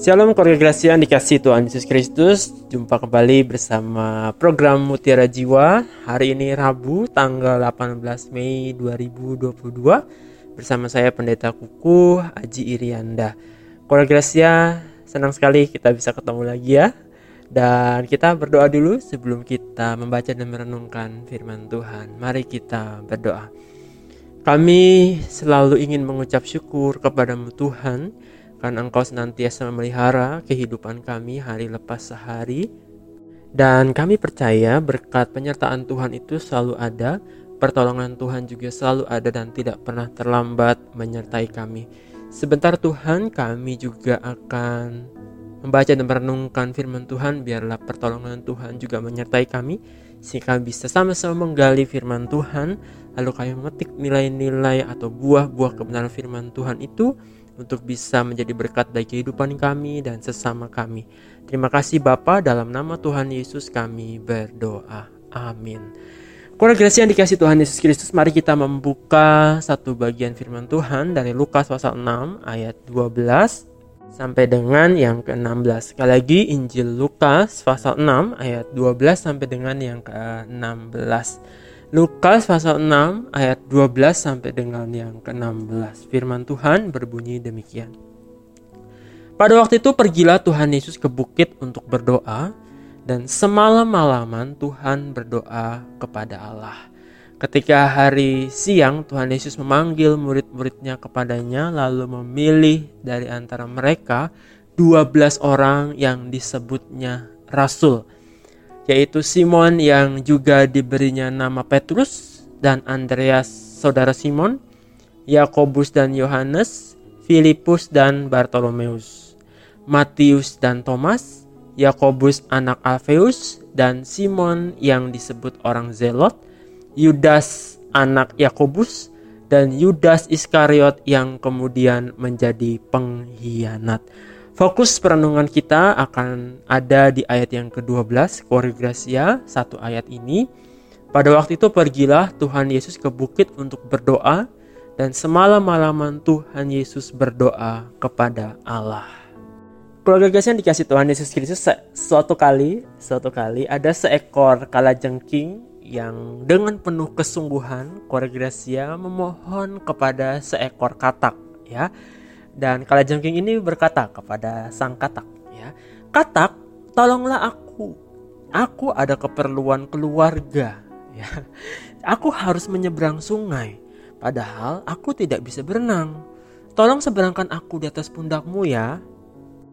Shalom keluarga Gracia yang dikasih Tuhan Yesus Kristus. Jumpa kembali bersama program Mutiara Jiwa. Hari ini Rabu tanggal 18 Mei 2022 Bersama saya Pendeta Kuku Aji Irianda. Keluarga Gracia senang sekali kita bisa ketemu lagi ya. Dan kita berdoa dulu sebelum kita membaca dan merenungkan firman Tuhan. Mari kita berdoa. Kami selalu ingin mengucap syukur kepadamu Tuhan karena Engkau senantiasa memelihara kehidupan kami hari lepas sehari. Dan kami percaya berkat penyertaan Tuhan itu selalu ada, pertolongan Tuhan juga selalu ada dan tidak pernah terlambat menyertai kami. Sebentar Tuhan kami juga akan membaca dan merenungkan firman Tuhan biarlah pertolongan Tuhan juga menyertai kami sehingga kami bisa sama-sama menggali firman Tuhan lalu kami memetik nilai-nilai atau buah-buah kebenaran firman Tuhan itu untuk bisa menjadi berkat bagi kehidupan kami dan sesama kami. Terima kasih Bapa dalam nama Tuhan Yesus kami berdoa. Amin. Gracia yang dikasih Tuhan Yesus Kristus, mari kita membuka satu bagian firman Tuhan dari Lukas pasal 6 ayat 12 sampai dengan yang ke-16. Sekali lagi Injil Lukas pasal 6 ayat 12 sampai dengan yang ke-16. Lukas pasal 6 ayat 12 sampai dengan yang ke-16. Firman Tuhan berbunyi demikian. Pada waktu itu pergilah Tuhan Yesus ke bukit untuk berdoa dan semalam-malaman Tuhan berdoa kepada Allah. Ketika hari siang Tuhan Yesus memanggil murid-muridnya kepadanya lalu memilih dari antara mereka 12 orang yang disebutnya rasul yaitu Simon yang juga diberinya nama Petrus dan Andreas saudara Simon, Yakobus dan Yohanes, Filipus dan Bartolomeus, Matius dan Thomas, Yakobus anak Alfeus dan Simon yang disebut orang Zelot, Yudas anak Yakobus dan Yudas Iskariot yang kemudian menjadi pengkhianat. Fokus perenungan kita akan ada di ayat yang ke-12, Gracia, satu ayat ini. Pada waktu itu pergilah Tuhan Yesus ke bukit untuk berdoa dan semalam-malaman Tuhan Yesus berdoa kepada Allah. Keluarga Gracia yang dikasih Tuhan Yesus Kristus suatu kali, suatu kali ada seekor kalajengking yang dengan penuh kesungguhan keluarga Gracia memohon kepada seekor katak ya dan kalajengking ini berkata kepada sang katak, ya, "Katak, tolonglah aku. Aku ada keperluan keluarga, ya. Aku harus menyeberang sungai, padahal aku tidak bisa berenang. Tolong seberangkan aku di atas pundakmu ya."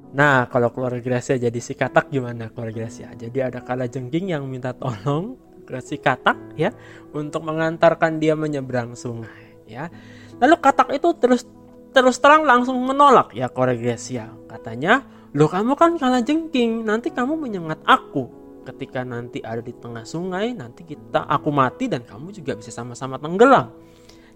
Nah, kalau keluarga Gracia jadi si katak gimana keluarga Gracia? Jadi ada kalajengking yang minta tolong ke si katak ya untuk mengantarkan dia menyeberang sungai ya. Lalu katak itu terus terus terang langsung menolak ya Koregesia. Katanya, lo kamu kan kalah jengking, nanti kamu menyengat aku. Ketika nanti ada di tengah sungai, nanti kita aku mati dan kamu juga bisa sama-sama tenggelam.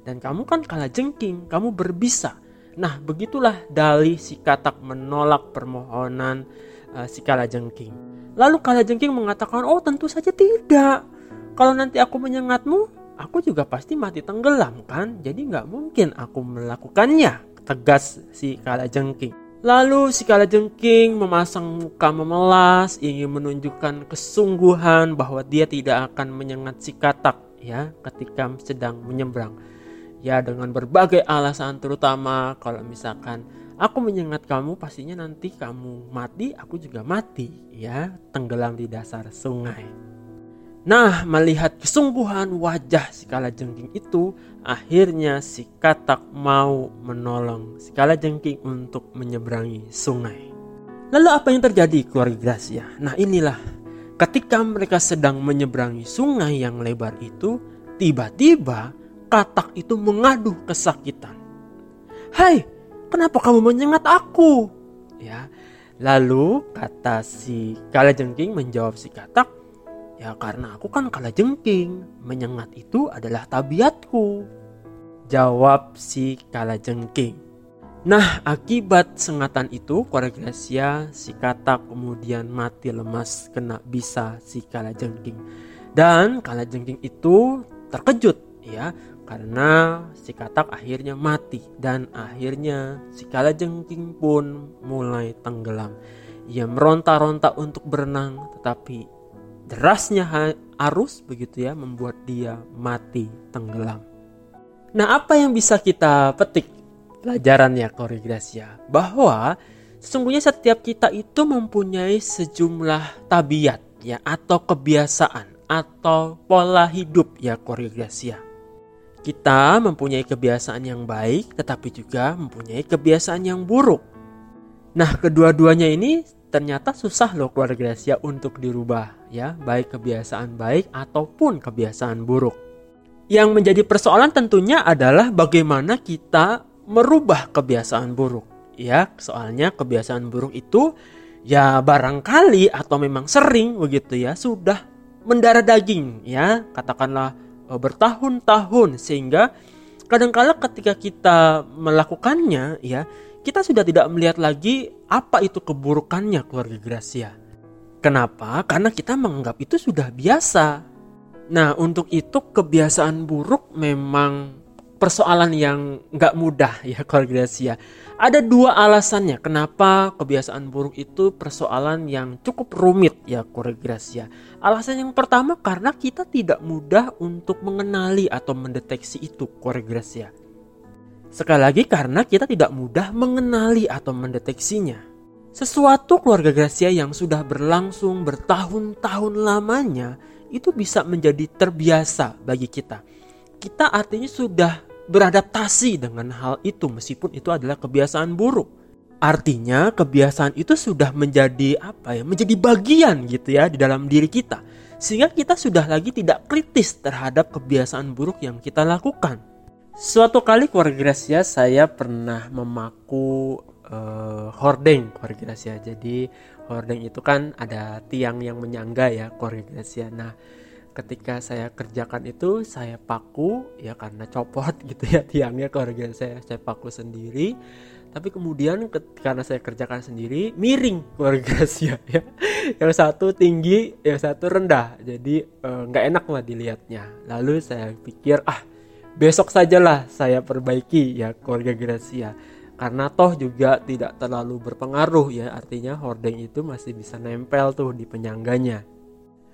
Dan kamu kan kalah jengking, kamu berbisa. Nah, begitulah dalih si katak menolak permohonan uh, si jengking. Lalu jengking mengatakan, "Oh, tentu saja tidak. Kalau nanti aku menyengatmu, aku juga pasti mati tenggelam kan? Jadi nggak mungkin aku melakukannya tegas si Kalajengking. Lalu si Kalajengking memasang muka memelas, ingin menunjukkan kesungguhan bahwa dia tidak akan menyengat si katak ya ketika sedang menyeberang. Ya dengan berbagai alasan terutama kalau misalkan aku menyengat kamu pastinya nanti kamu mati, aku juga mati ya, tenggelam di dasar sungai. Nah, melihat kesungguhan wajah si jengking itu, akhirnya si katak mau menolong si jengking untuk menyeberangi sungai. Lalu apa yang terjadi keluarga Gracia? Nah inilah, ketika mereka sedang menyeberangi sungai yang lebar itu, tiba-tiba katak itu mengaduh kesakitan. Hai, kenapa kamu menyengat aku? Ya, lalu kata si jengking menjawab si katak, Ya karena aku kan kalah jengking. Menyengat itu adalah tabiatku. Jawab si kalah jengking. Nah akibat sengatan itu Gracia si katak kemudian mati lemas kena bisa si kalah jengking. Dan kalah jengking itu terkejut ya karena si katak akhirnya mati dan akhirnya si kalajengking pun mulai tenggelam. Ia meronta-ronta untuk berenang tetapi derasnya arus begitu ya membuat dia mati tenggelam. Nah, apa yang bisa kita petik pelajarannya Koregrasia? Bahwa sesungguhnya setiap kita itu mempunyai sejumlah tabiat ya atau kebiasaan atau pola hidup ya Koregrasia. Kita mempunyai kebiasaan yang baik tetapi juga mempunyai kebiasaan yang buruk. Nah, kedua-duanya ini ternyata susah loh Gracia untuk dirubah ya, baik kebiasaan baik ataupun kebiasaan buruk. Yang menjadi persoalan tentunya adalah bagaimana kita merubah kebiasaan buruk. Ya, soalnya kebiasaan buruk itu ya barangkali atau memang sering begitu ya sudah mendarah daging ya, katakanlah e, bertahun-tahun sehingga kadangkala ketika kita melakukannya ya kita sudah tidak melihat lagi apa itu keburukannya keluarga Gracia. Kenapa? Karena kita menganggap itu sudah biasa. Nah, untuk itu kebiasaan buruk memang persoalan yang nggak mudah ya keluarga Gracia. Ada dua alasannya kenapa kebiasaan buruk itu persoalan yang cukup rumit ya keluarga Gracia. Alasan yang pertama karena kita tidak mudah untuk mengenali atau mendeteksi itu keluarga Gracia. Sekali lagi karena kita tidak mudah mengenali atau mendeteksinya. Sesuatu keluarga Gracia yang sudah berlangsung bertahun-tahun lamanya itu bisa menjadi terbiasa bagi kita. Kita artinya sudah beradaptasi dengan hal itu meskipun itu adalah kebiasaan buruk. Artinya kebiasaan itu sudah menjadi apa ya? Menjadi bagian gitu ya di dalam diri kita. Sehingga kita sudah lagi tidak kritis terhadap kebiasaan buruk yang kita lakukan. Suatu kali keluarga Gracia saya pernah memaku uh, hordeng keluarga Gracia. Jadi hordeng itu kan ada tiang yang menyangga ya keluarga Gracia. Nah, ketika saya kerjakan itu saya paku ya karena copot gitu ya tiangnya keluarga saya saya paku sendiri. Tapi kemudian karena saya kerjakan sendiri miring keluarga Gracia ya. Yang satu tinggi, yang satu rendah. Jadi eh, nggak uh, enak lah dilihatnya. Lalu saya pikir ah besok sajalah saya perbaiki ya keluarga Gracia karena toh juga tidak terlalu berpengaruh ya artinya hordeng itu masih bisa nempel tuh di penyangganya.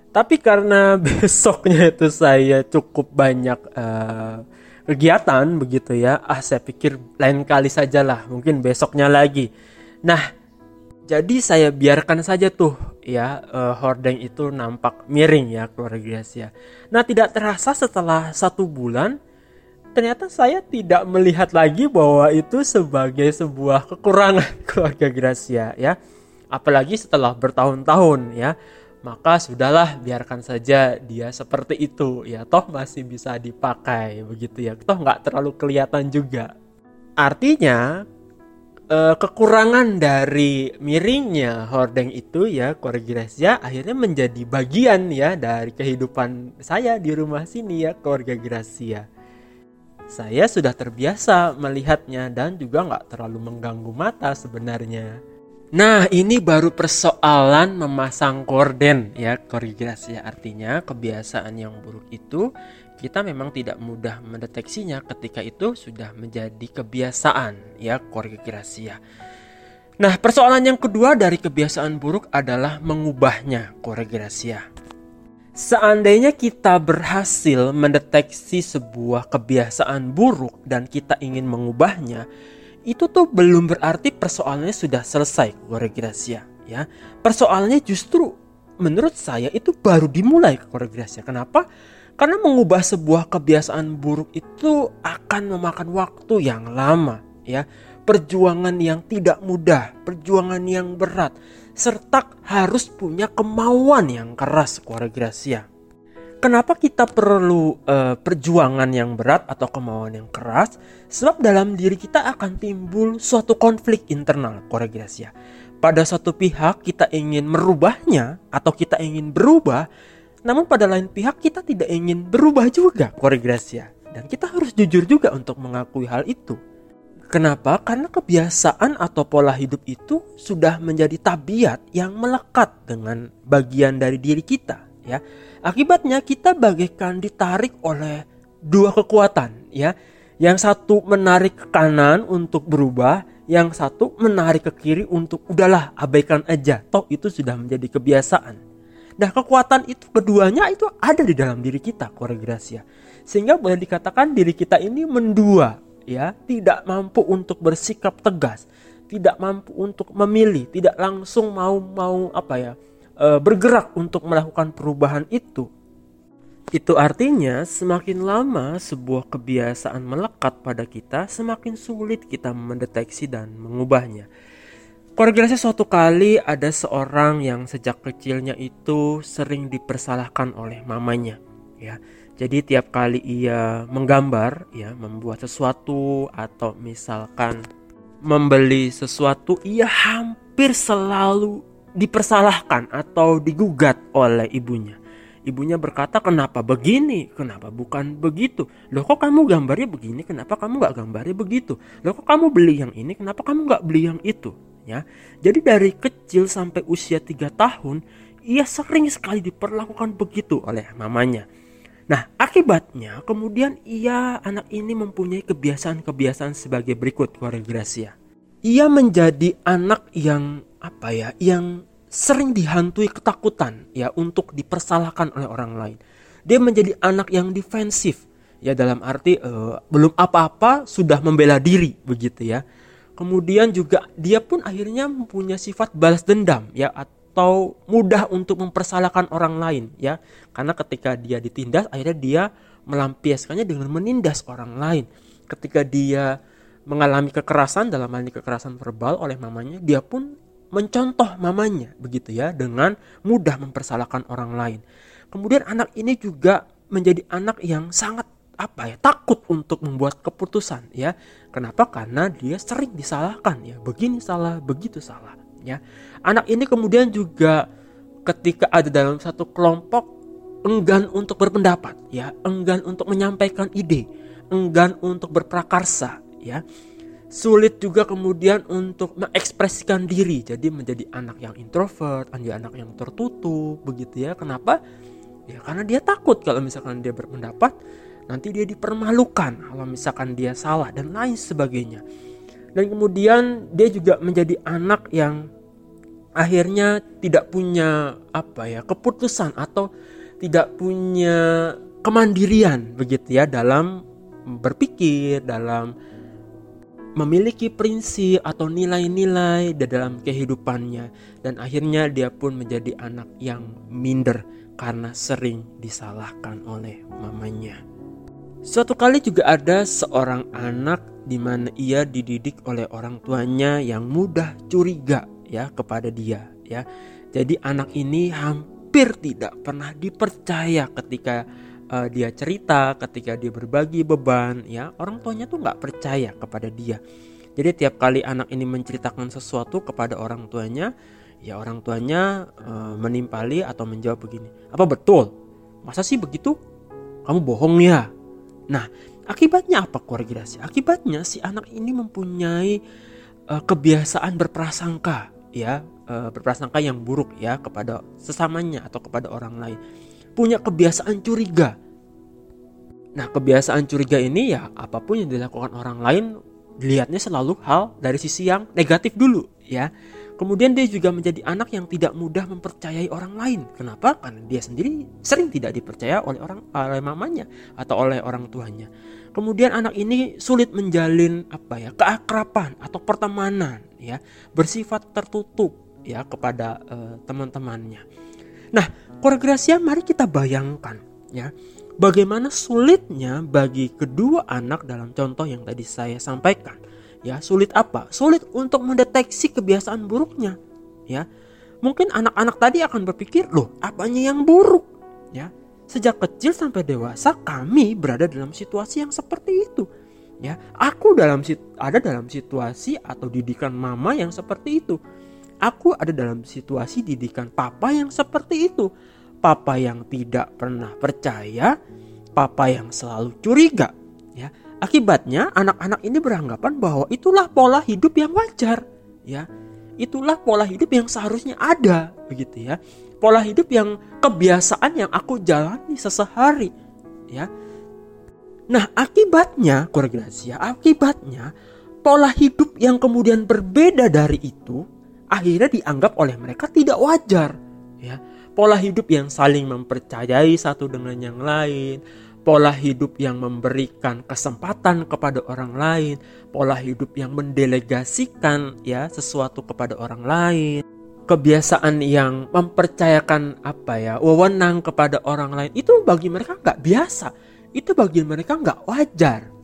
Tapi karena besoknya itu saya cukup banyak uh, kegiatan begitu ya ah saya pikir lain kali sajalah mungkin besoknya lagi. Nah jadi saya biarkan saja tuh ya uh, hordeng itu nampak miring ya keluarga Gracia. Nah tidak terasa setelah satu bulan ternyata saya tidak melihat lagi bahwa itu sebagai sebuah kekurangan keluarga Gracia ya. Apalagi setelah bertahun-tahun ya. Maka sudahlah biarkan saja dia seperti itu ya. Toh masih bisa dipakai begitu ya. Toh nggak terlalu kelihatan juga. Artinya eh, kekurangan dari miringnya hordeng itu ya keluarga Gracia akhirnya menjadi bagian ya dari kehidupan saya di rumah sini ya keluarga Gracia saya sudah terbiasa melihatnya dan juga nggak terlalu mengganggu mata sebenarnya. Nah ini baru persoalan memasang korden ya korigasi ya artinya kebiasaan yang buruk itu kita memang tidak mudah mendeteksinya ketika itu sudah menjadi kebiasaan ya korigasi ya. Nah persoalan yang kedua dari kebiasaan buruk adalah mengubahnya korigasi ya. Seandainya kita berhasil mendeteksi sebuah kebiasaan buruk dan kita ingin mengubahnya, itu tuh belum berarti persoalannya sudah selesai, Gracia. Ya, persoalannya justru menurut saya itu baru dimulai, Gracia. Kenapa? Karena mengubah sebuah kebiasaan buruk itu akan memakan waktu yang lama, ya. Perjuangan yang tidak mudah, perjuangan yang berat serta harus punya kemauan yang keras keluarga Gracia. Kenapa kita perlu uh, perjuangan yang berat atau kemauan yang keras? Sebab dalam diri kita akan timbul suatu konflik internal keluarga Gracia. Pada satu pihak kita ingin merubahnya atau kita ingin berubah, namun pada lain pihak kita tidak ingin berubah juga keluarga Gracia. Dan kita harus jujur juga untuk mengakui hal itu. Kenapa? Karena kebiasaan atau pola hidup itu sudah menjadi tabiat yang melekat dengan bagian dari diri kita, ya. Akibatnya kita bagaikan ditarik oleh dua kekuatan ya. Yang satu menarik ke kanan untuk berubah, yang satu menarik ke kiri untuk udahlah abaikan aja. Toh itu sudah menjadi kebiasaan. Nah kekuatan itu keduanya itu ada di dalam diri kita keluarga Gracia. Sehingga boleh dikatakan diri kita ini mendua ya, tidak mampu untuk bersikap tegas, tidak mampu untuk memilih, tidak langsung mau mau apa ya, e, bergerak untuk melakukan perubahan itu itu artinya semakin lama sebuah kebiasaan melekat pada kita, semakin sulit kita mendeteksi dan mengubahnya. Keluarga suatu kali ada seorang yang sejak kecilnya itu sering dipersalahkan oleh mamanya, ya. Jadi tiap kali ia menggambar, ya, membuat sesuatu atau misalkan membeli sesuatu, ia hampir selalu dipersalahkan atau digugat oleh ibunya Ibunya berkata, kenapa begini? Kenapa bukan begitu? Loh kok kamu gambarnya begini? Kenapa kamu gak gambarnya begitu? Loh kok kamu beli yang ini? Kenapa kamu gak beli yang itu? Ya, jadi dari kecil sampai usia 3 tahun, ia sering sekali diperlakukan begitu oleh mamanya. Nah, akibatnya kemudian ia anak ini mempunyai kebiasaan-kebiasaan sebagai berikut keluarga Gracia. Ia menjadi anak yang apa ya, yang sering dihantui ketakutan ya untuk dipersalahkan oleh orang lain. Dia menjadi anak yang defensif ya dalam arti uh, belum apa-apa sudah membela diri begitu ya. Kemudian juga dia pun akhirnya mempunyai sifat balas dendam ya atau mudah untuk mempersalahkan orang lain ya. Karena ketika dia ditindas akhirnya dia melampiaskannya dengan menindas orang lain. Ketika dia mengalami kekerasan dalam hal ini kekerasan verbal oleh mamanya, dia pun mencontoh mamanya begitu ya dengan mudah mempersalahkan orang lain. Kemudian anak ini juga menjadi anak yang sangat apa ya takut untuk membuat keputusan ya. Kenapa? Karena dia sering disalahkan ya. Begini salah, begitu salah ya. Anak ini kemudian juga ketika ada dalam satu kelompok enggan untuk berpendapat ya, enggan untuk menyampaikan ide, enggan untuk berprakarsa ya. Sulit juga kemudian untuk mengekspresikan diri jadi menjadi anak yang introvert menjadi anak yang tertutup begitu ya. Kenapa? Ya karena dia takut kalau misalkan dia berpendapat nanti dia dipermalukan kalau misalkan dia salah dan lain sebagainya. Dan kemudian dia juga menjadi anak yang akhirnya tidak punya apa ya keputusan atau tidak punya kemandirian begitu ya dalam berpikir dalam memiliki prinsip atau nilai-nilai di dalam kehidupannya dan akhirnya dia pun menjadi anak yang minder karena sering disalahkan oleh mamanya. Suatu kali juga ada seorang anak di mana ia dididik oleh orang tuanya yang mudah curiga ya kepada dia ya. Jadi anak ini hampir tidak pernah dipercaya ketika uh, dia cerita, ketika dia berbagi beban, ya orang tuanya tuh nggak percaya kepada dia. Jadi tiap kali anak ini menceritakan sesuatu kepada orang tuanya, ya orang tuanya uh, menimpali atau menjawab begini, apa betul? Masa sih begitu? Kamu bohong ya? Nah, akibatnya apa keluarga? Akibatnya si anak ini mempunyai uh, kebiasaan berprasangka, ya uh, berprasangka yang buruk ya kepada sesamanya atau kepada orang lain punya kebiasaan curiga. Nah, kebiasaan curiga ini ya apa pun yang dilakukan orang lain dilihatnya selalu hal dari sisi yang negatif dulu ya. Kemudian dia juga menjadi anak yang tidak mudah mempercayai orang lain. Kenapa? Karena dia sendiri sering tidak dipercaya oleh orang oleh mamanya atau oleh orang tuanya. Kemudian anak ini sulit menjalin apa ya keakraban atau pertemanan ya bersifat tertutup ya kepada uh, teman-temannya. Nah, Gracia mari kita bayangkan ya bagaimana sulitnya bagi kedua anak dalam contoh yang tadi saya sampaikan. Ya, sulit apa? Sulit untuk mendeteksi kebiasaan buruknya. Ya. Mungkin anak-anak tadi akan berpikir, "Loh, apanya yang buruk?" Ya. Sejak kecil sampai dewasa kami berada dalam situasi yang seperti itu. Ya, aku dalam ada dalam situasi atau didikan mama yang seperti itu. Aku ada dalam situasi didikan papa yang seperti itu. Papa yang tidak pernah percaya, papa yang selalu curiga. Ya, akibatnya anak-anak ini beranggapan bahwa itulah pola hidup yang wajar. Ya, itulah pola hidup yang seharusnya ada, begitu ya. Pola hidup yang kebiasaan yang aku jalani sesehari. Ya, Nah, akibatnya, Gracia, akibatnya pola hidup yang kemudian berbeda dari itu akhirnya dianggap oleh mereka tidak wajar, ya. Pola hidup yang saling mempercayai satu dengan yang lain, pola hidup yang memberikan kesempatan kepada orang lain, pola hidup yang mendelegasikan ya sesuatu kepada orang lain, kebiasaan yang mempercayakan apa ya wewenang kepada orang lain itu bagi mereka nggak biasa, itu bagi mereka nggak wajar.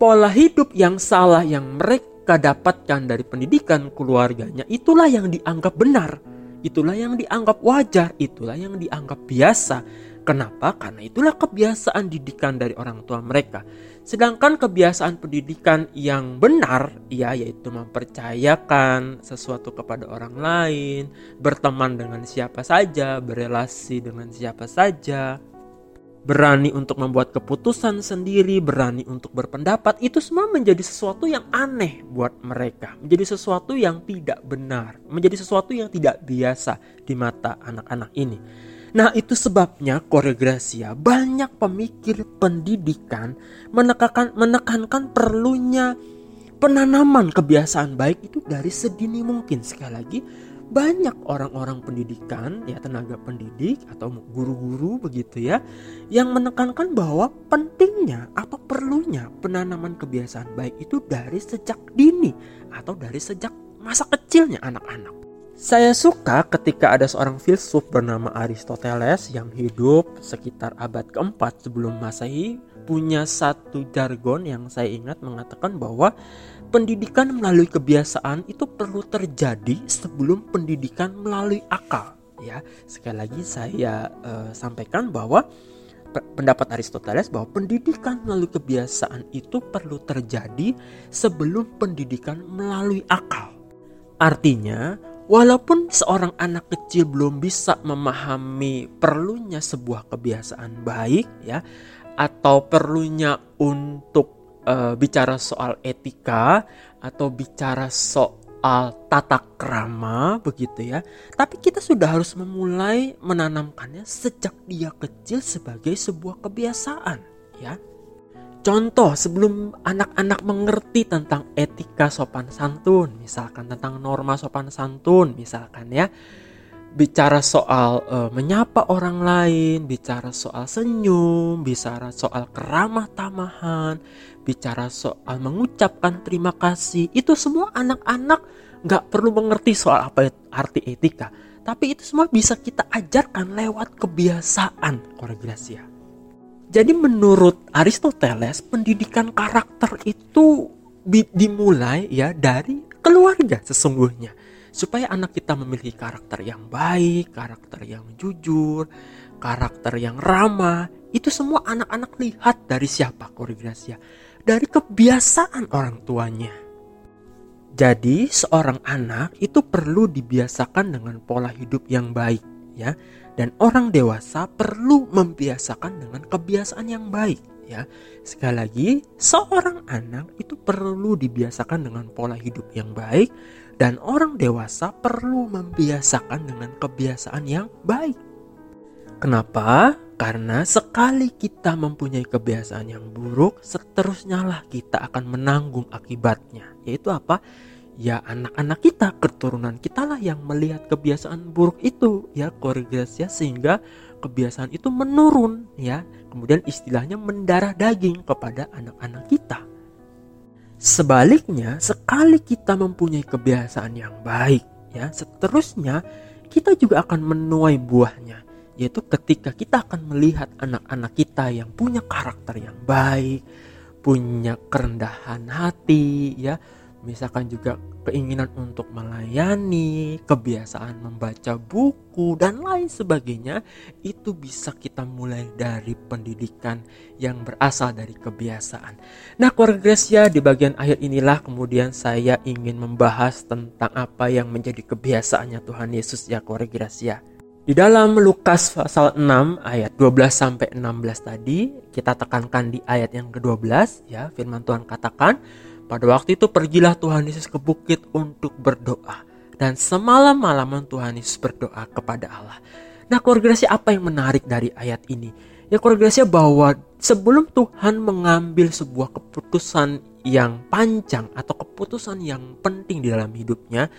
Pola hidup yang salah yang mereka dapatkan dari pendidikan keluarganya itulah yang dianggap benar Itulah yang dianggap wajar, itulah yang dianggap biasa. Kenapa? Karena itulah kebiasaan didikan dari orang tua mereka. Sedangkan kebiasaan pendidikan yang benar, ya yaitu mempercayakan sesuatu kepada orang lain, berteman dengan siapa saja, berelasi dengan siapa saja, berani untuk membuat keputusan sendiri, berani untuk berpendapat, itu semua menjadi sesuatu yang aneh buat mereka, menjadi sesuatu yang tidak benar, menjadi sesuatu yang tidak biasa di mata anak-anak ini. Nah, itu sebabnya koreograsia banyak pemikir pendidikan menekankan menekankan perlunya penanaman kebiasaan baik itu dari sedini mungkin. Sekali lagi banyak orang-orang pendidikan ya tenaga pendidik atau guru-guru begitu ya yang menekankan bahwa pentingnya atau perlunya penanaman kebiasaan baik itu dari sejak dini atau dari sejak masa kecilnya anak-anak. Saya suka ketika ada seorang filsuf bernama Aristoteles yang hidup sekitar abad keempat sebelum Masehi punya satu jargon yang saya ingat mengatakan bahwa pendidikan melalui kebiasaan itu perlu terjadi sebelum pendidikan melalui akal ya. Sekali lagi saya uh, sampaikan bahwa pendapat Aristoteles bahwa pendidikan melalui kebiasaan itu perlu terjadi sebelum pendidikan melalui akal. Artinya walaupun seorang anak kecil belum bisa memahami perlunya sebuah kebiasaan baik ya atau perlunya untuk uh, bicara soal etika atau bicara soal tata krama begitu ya. Tapi kita sudah harus memulai menanamkannya sejak dia kecil sebagai sebuah kebiasaan ya. Contoh sebelum anak-anak mengerti tentang etika sopan santun, misalkan tentang norma sopan santun, misalkan ya bicara soal uh, menyapa orang lain, bicara soal senyum, bicara soal keramah tamahan, bicara soal mengucapkan terima kasih, itu semua anak-anak nggak perlu mengerti soal apa arti etika, tapi itu semua bisa kita ajarkan lewat kebiasaan koregrasia. Jadi menurut Aristoteles pendidikan karakter itu dimulai ya dari keluarga sesungguhnya supaya anak kita memiliki karakter yang baik, karakter yang jujur, karakter yang ramah. Itu semua anak-anak lihat dari siapa koreografi Dari kebiasaan orang tuanya. Jadi seorang anak itu perlu dibiasakan dengan pola hidup yang baik ya. Dan orang dewasa perlu membiasakan dengan kebiasaan yang baik ya. Sekali lagi, seorang anak itu perlu dibiasakan dengan pola hidup yang baik dan orang dewasa perlu membiasakan dengan kebiasaan yang baik. Kenapa? Karena sekali kita mempunyai kebiasaan yang buruk, seterusnya lah kita akan menanggung akibatnya. Yaitu apa? Ya anak-anak kita, keturunan kita lah yang melihat kebiasaan buruk itu ya koregresi sehingga kebiasaan itu menurun ya. Kemudian istilahnya mendarah daging kepada anak-anak kita. Sebaliknya, sekali kita mempunyai kebiasaan yang baik, ya, seterusnya kita juga akan menuai buahnya, yaitu ketika kita akan melihat anak-anak kita yang punya karakter yang baik, punya kerendahan hati, ya, misalkan juga keinginan untuk melayani, kebiasaan membaca buku dan lain sebagainya, itu bisa kita mulai dari pendidikan yang berasal dari kebiasaan. Nah, Gracia di bagian akhir inilah kemudian saya ingin membahas tentang apa yang menjadi kebiasaannya Tuhan Yesus ya Gracia. Di dalam Lukas pasal 6 ayat 12 sampai 16 tadi, kita tekankan di ayat yang ke-12 ya, firman Tuhan katakan, pada waktu itu pergilah Tuhan Yesus ke bukit untuk berdoa. Dan semalam-malaman Tuhan Yesus berdoa kepada Allah. Nah koordinasi apa yang menarik dari ayat ini? Ya keluarga bahwa sebelum Tuhan mengambil sebuah keputusan yang panjang atau keputusan yang penting di dalam hidupnya,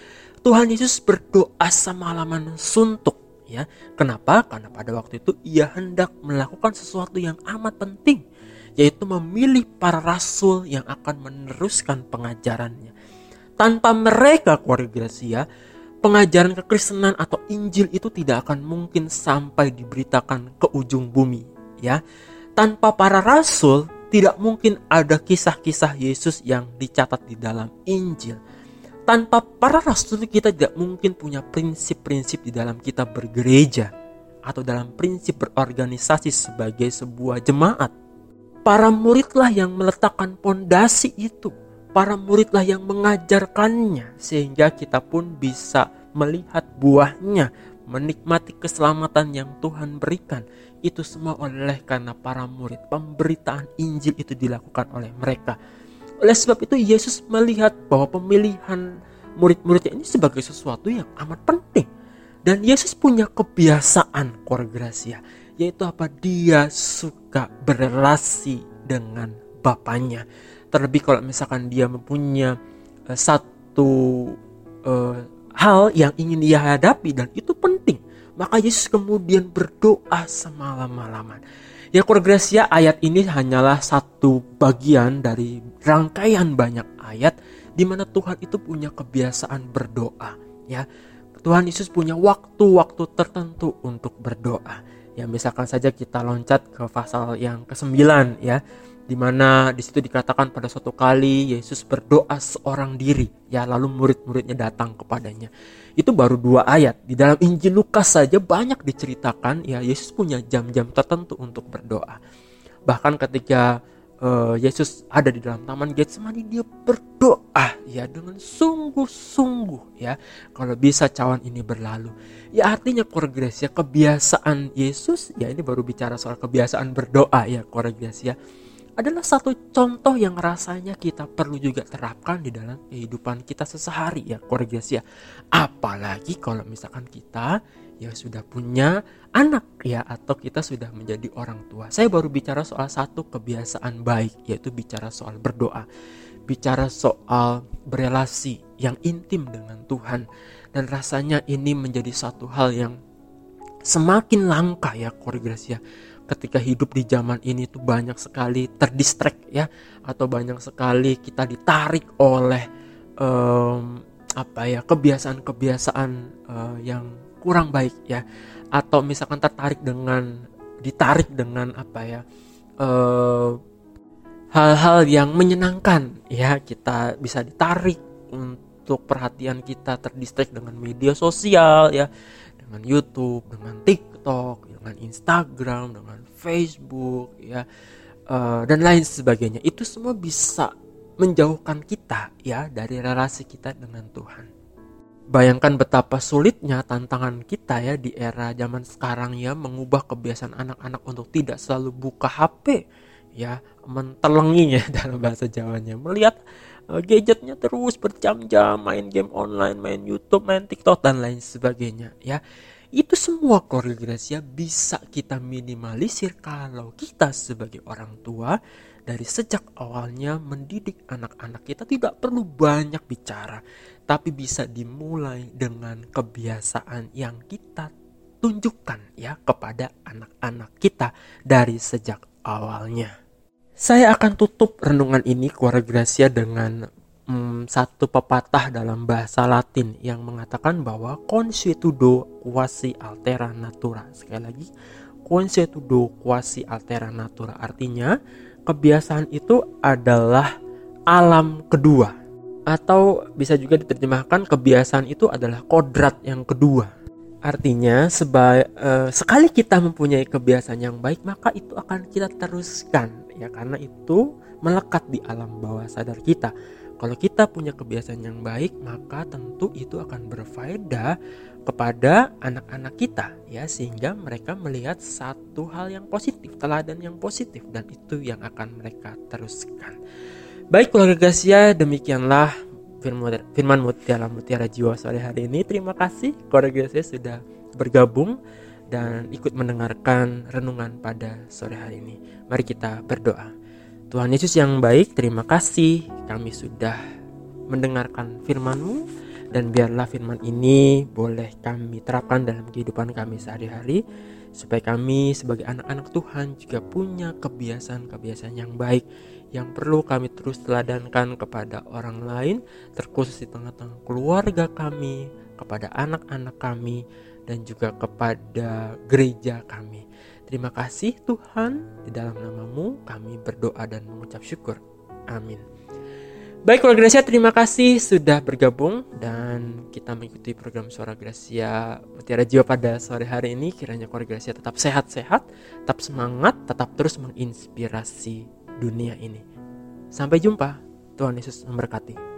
Tuhan Yesus berdoa semalaman suntuk ya. Kenapa? Karena pada waktu itu ia hendak melakukan sesuatu yang amat penting yaitu memilih para rasul yang akan meneruskan pengajarannya. Tanpa mereka keluarga Gracia, pengajaran kekristenan atau Injil itu tidak akan mungkin sampai diberitakan ke ujung bumi, ya. Tanpa para rasul, tidak mungkin ada kisah-kisah Yesus yang dicatat di dalam Injil. Tanpa para rasul kita tidak mungkin punya prinsip-prinsip di dalam kita bergereja atau dalam prinsip berorganisasi sebagai sebuah jemaat. Para muridlah yang meletakkan pondasi itu para muridlah yang mengajarkannya sehingga kita pun bisa melihat buahnya, menikmati keselamatan yang Tuhan berikan. Itu semua oleh karena para murid. Pemberitaan Injil itu dilakukan oleh mereka. Oleh sebab itu Yesus melihat bahwa pemilihan murid-muridnya ini sebagai sesuatu yang amat penting. Dan Yesus punya kebiasaan Gracia, yaitu apa? Dia suka berrelasi dengan Bapaknya. Terlebih kalau misalkan dia mempunyai uh, satu uh, hal yang ingin dia hadapi dan itu penting. Maka Yesus kemudian berdoa semalam-malaman. Ya Gracia ayat ini hanyalah satu bagian dari rangkaian banyak ayat di mana Tuhan itu punya kebiasaan berdoa ya. Tuhan Yesus punya waktu-waktu tertentu untuk berdoa ya misalkan saja kita loncat ke pasal yang ke-9 ya. Di mana di situ dikatakan pada suatu kali Yesus berdoa seorang diri ya lalu murid-muridnya datang kepadanya. Itu baru dua ayat. Di dalam Injil Lukas saja banyak diceritakan ya Yesus punya jam-jam tertentu untuk berdoa. Bahkan ketika uh, Yesus ada di dalam taman Getsemani dia berdoa ya dengan sungguh-sungguh ya kalau bisa cawan ini berlalu. Ya artinya ya kebiasaan Yesus ya ini baru bicara soal kebiasaan berdoa ya ya adalah satu contoh yang rasanya kita perlu juga terapkan di dalam kehidupan kita sesehari ya ya. Apalagi kalau misalkan kita ya sudah punya anak ya atau kita sudah menjadi orang tua. Saya baru bicara soal satu kebiasaan baik yaitu bicara soal berdoa. Bicara soal berelasi yang intim dengan Tuhan. Dan rasanya ini menjadi satu hal yang semakin langka ya ya. Ketika hidup di zaman ini tuh banyak sekali terdistrek ya atau banyak sekali kita ditarik oleh um, apa ya kebiasaan-kebiasaan uh, yang kurang baik ya atau misalkan tertarik dengan ditarik dengan apa ya hal hal-hal yang menyenangkan ya kita bisa ditarik untuk perhatian kita terdistrek dengan media sosial ya dengan YouTube dengan TikTok dengan Instagram, dengan Facebook, ya uh, dan lain sebagainya. Itu semua bisa menjauhkan kita ya dari relasi kita dengan Tuhan. Bayangkan betapa sulitnya tantangan kita ya di era zaman sekarang ya mengubah kebiasaan anak-anak untuk tidak selalu buka HP ya mentelengi ya dalam bahasa Jawanya. Melihat uh, gadgetnya terus berjam-jam main game online main YouTube main TikTok dan lain sebagainya ya. Itu semua koordinasi bisa kita minimalisir kalau kita sebagai orang tua dari sejak awalnya mendidik anak-anak kita tidak perlu banyak bicara, tapi bisa dimulai dengan kebiasaan yang kita tunjukkan ya kepada anak-anak kita dari sejak awalnya. Saya akan tutup renungan ini keluarga Gracia dengan hmm, satu pepatah dalam bahasa Latin yang mengatakan bahwa consuetudo quasi altera natura. Sekali lagi, consuetudo quasi altera natura artinya kebiasaan itu adalah alam kedua atau bisa juga diterjemahkan kebiasaan itu adalah kodrat yang kedua. Artinya seba, uh, sekali kita mempunyai kebiasaan yang baik maka itu akan kita teruskan ya karena itu melekat di alam bawah sadar kita. Kalau kita punya kebiasaan yang baik, maka tentu itu akan berfaedah kepada anak-anak kita ya sehingga mereka melihat satu hal yang positif, teladan yang positif dan itu yang akan mereka teruskan. Baik keluarga Gasia, demikianlah firman, mutiara mutiara jiwa sore hari ini. Terima kasih keluarga Gasia sudah bergabung dan ikut mendengarkan renungan pada sore hari ini. Mari kita berdoa. Tuhan Yesus yang baik, terima kasih kami sudah mendengarkan firman-Mu dan biarlah firman ini boleh kami terapkan dalam kehidupan kami sehari-hari supaya kami sebagai anak-anak Tuhan juga punya kebiasaan-kebiasaan yang baik yang perlu kami terus teladankan kepada orang lain terkhusus di tengah-tengah keluarga kami kepada anak-anak kami dan juga kepada gereja kami. Terima kasih Tuhan. Di dalam namamu kami berdoa dan mengucap syukur. Amin. Baik keluarga Gracia, terima kasih sudah bergabung dan kita mengikuti program Suara Gracia Mutiara Jiwa pada sore hari ini. Kiranya keluarga Gracia tetap sehat-sehat, tetap semangat, tetap terus menginspirasi dunia ini. Sampai jumpa, Tuhan Yesus memberkati.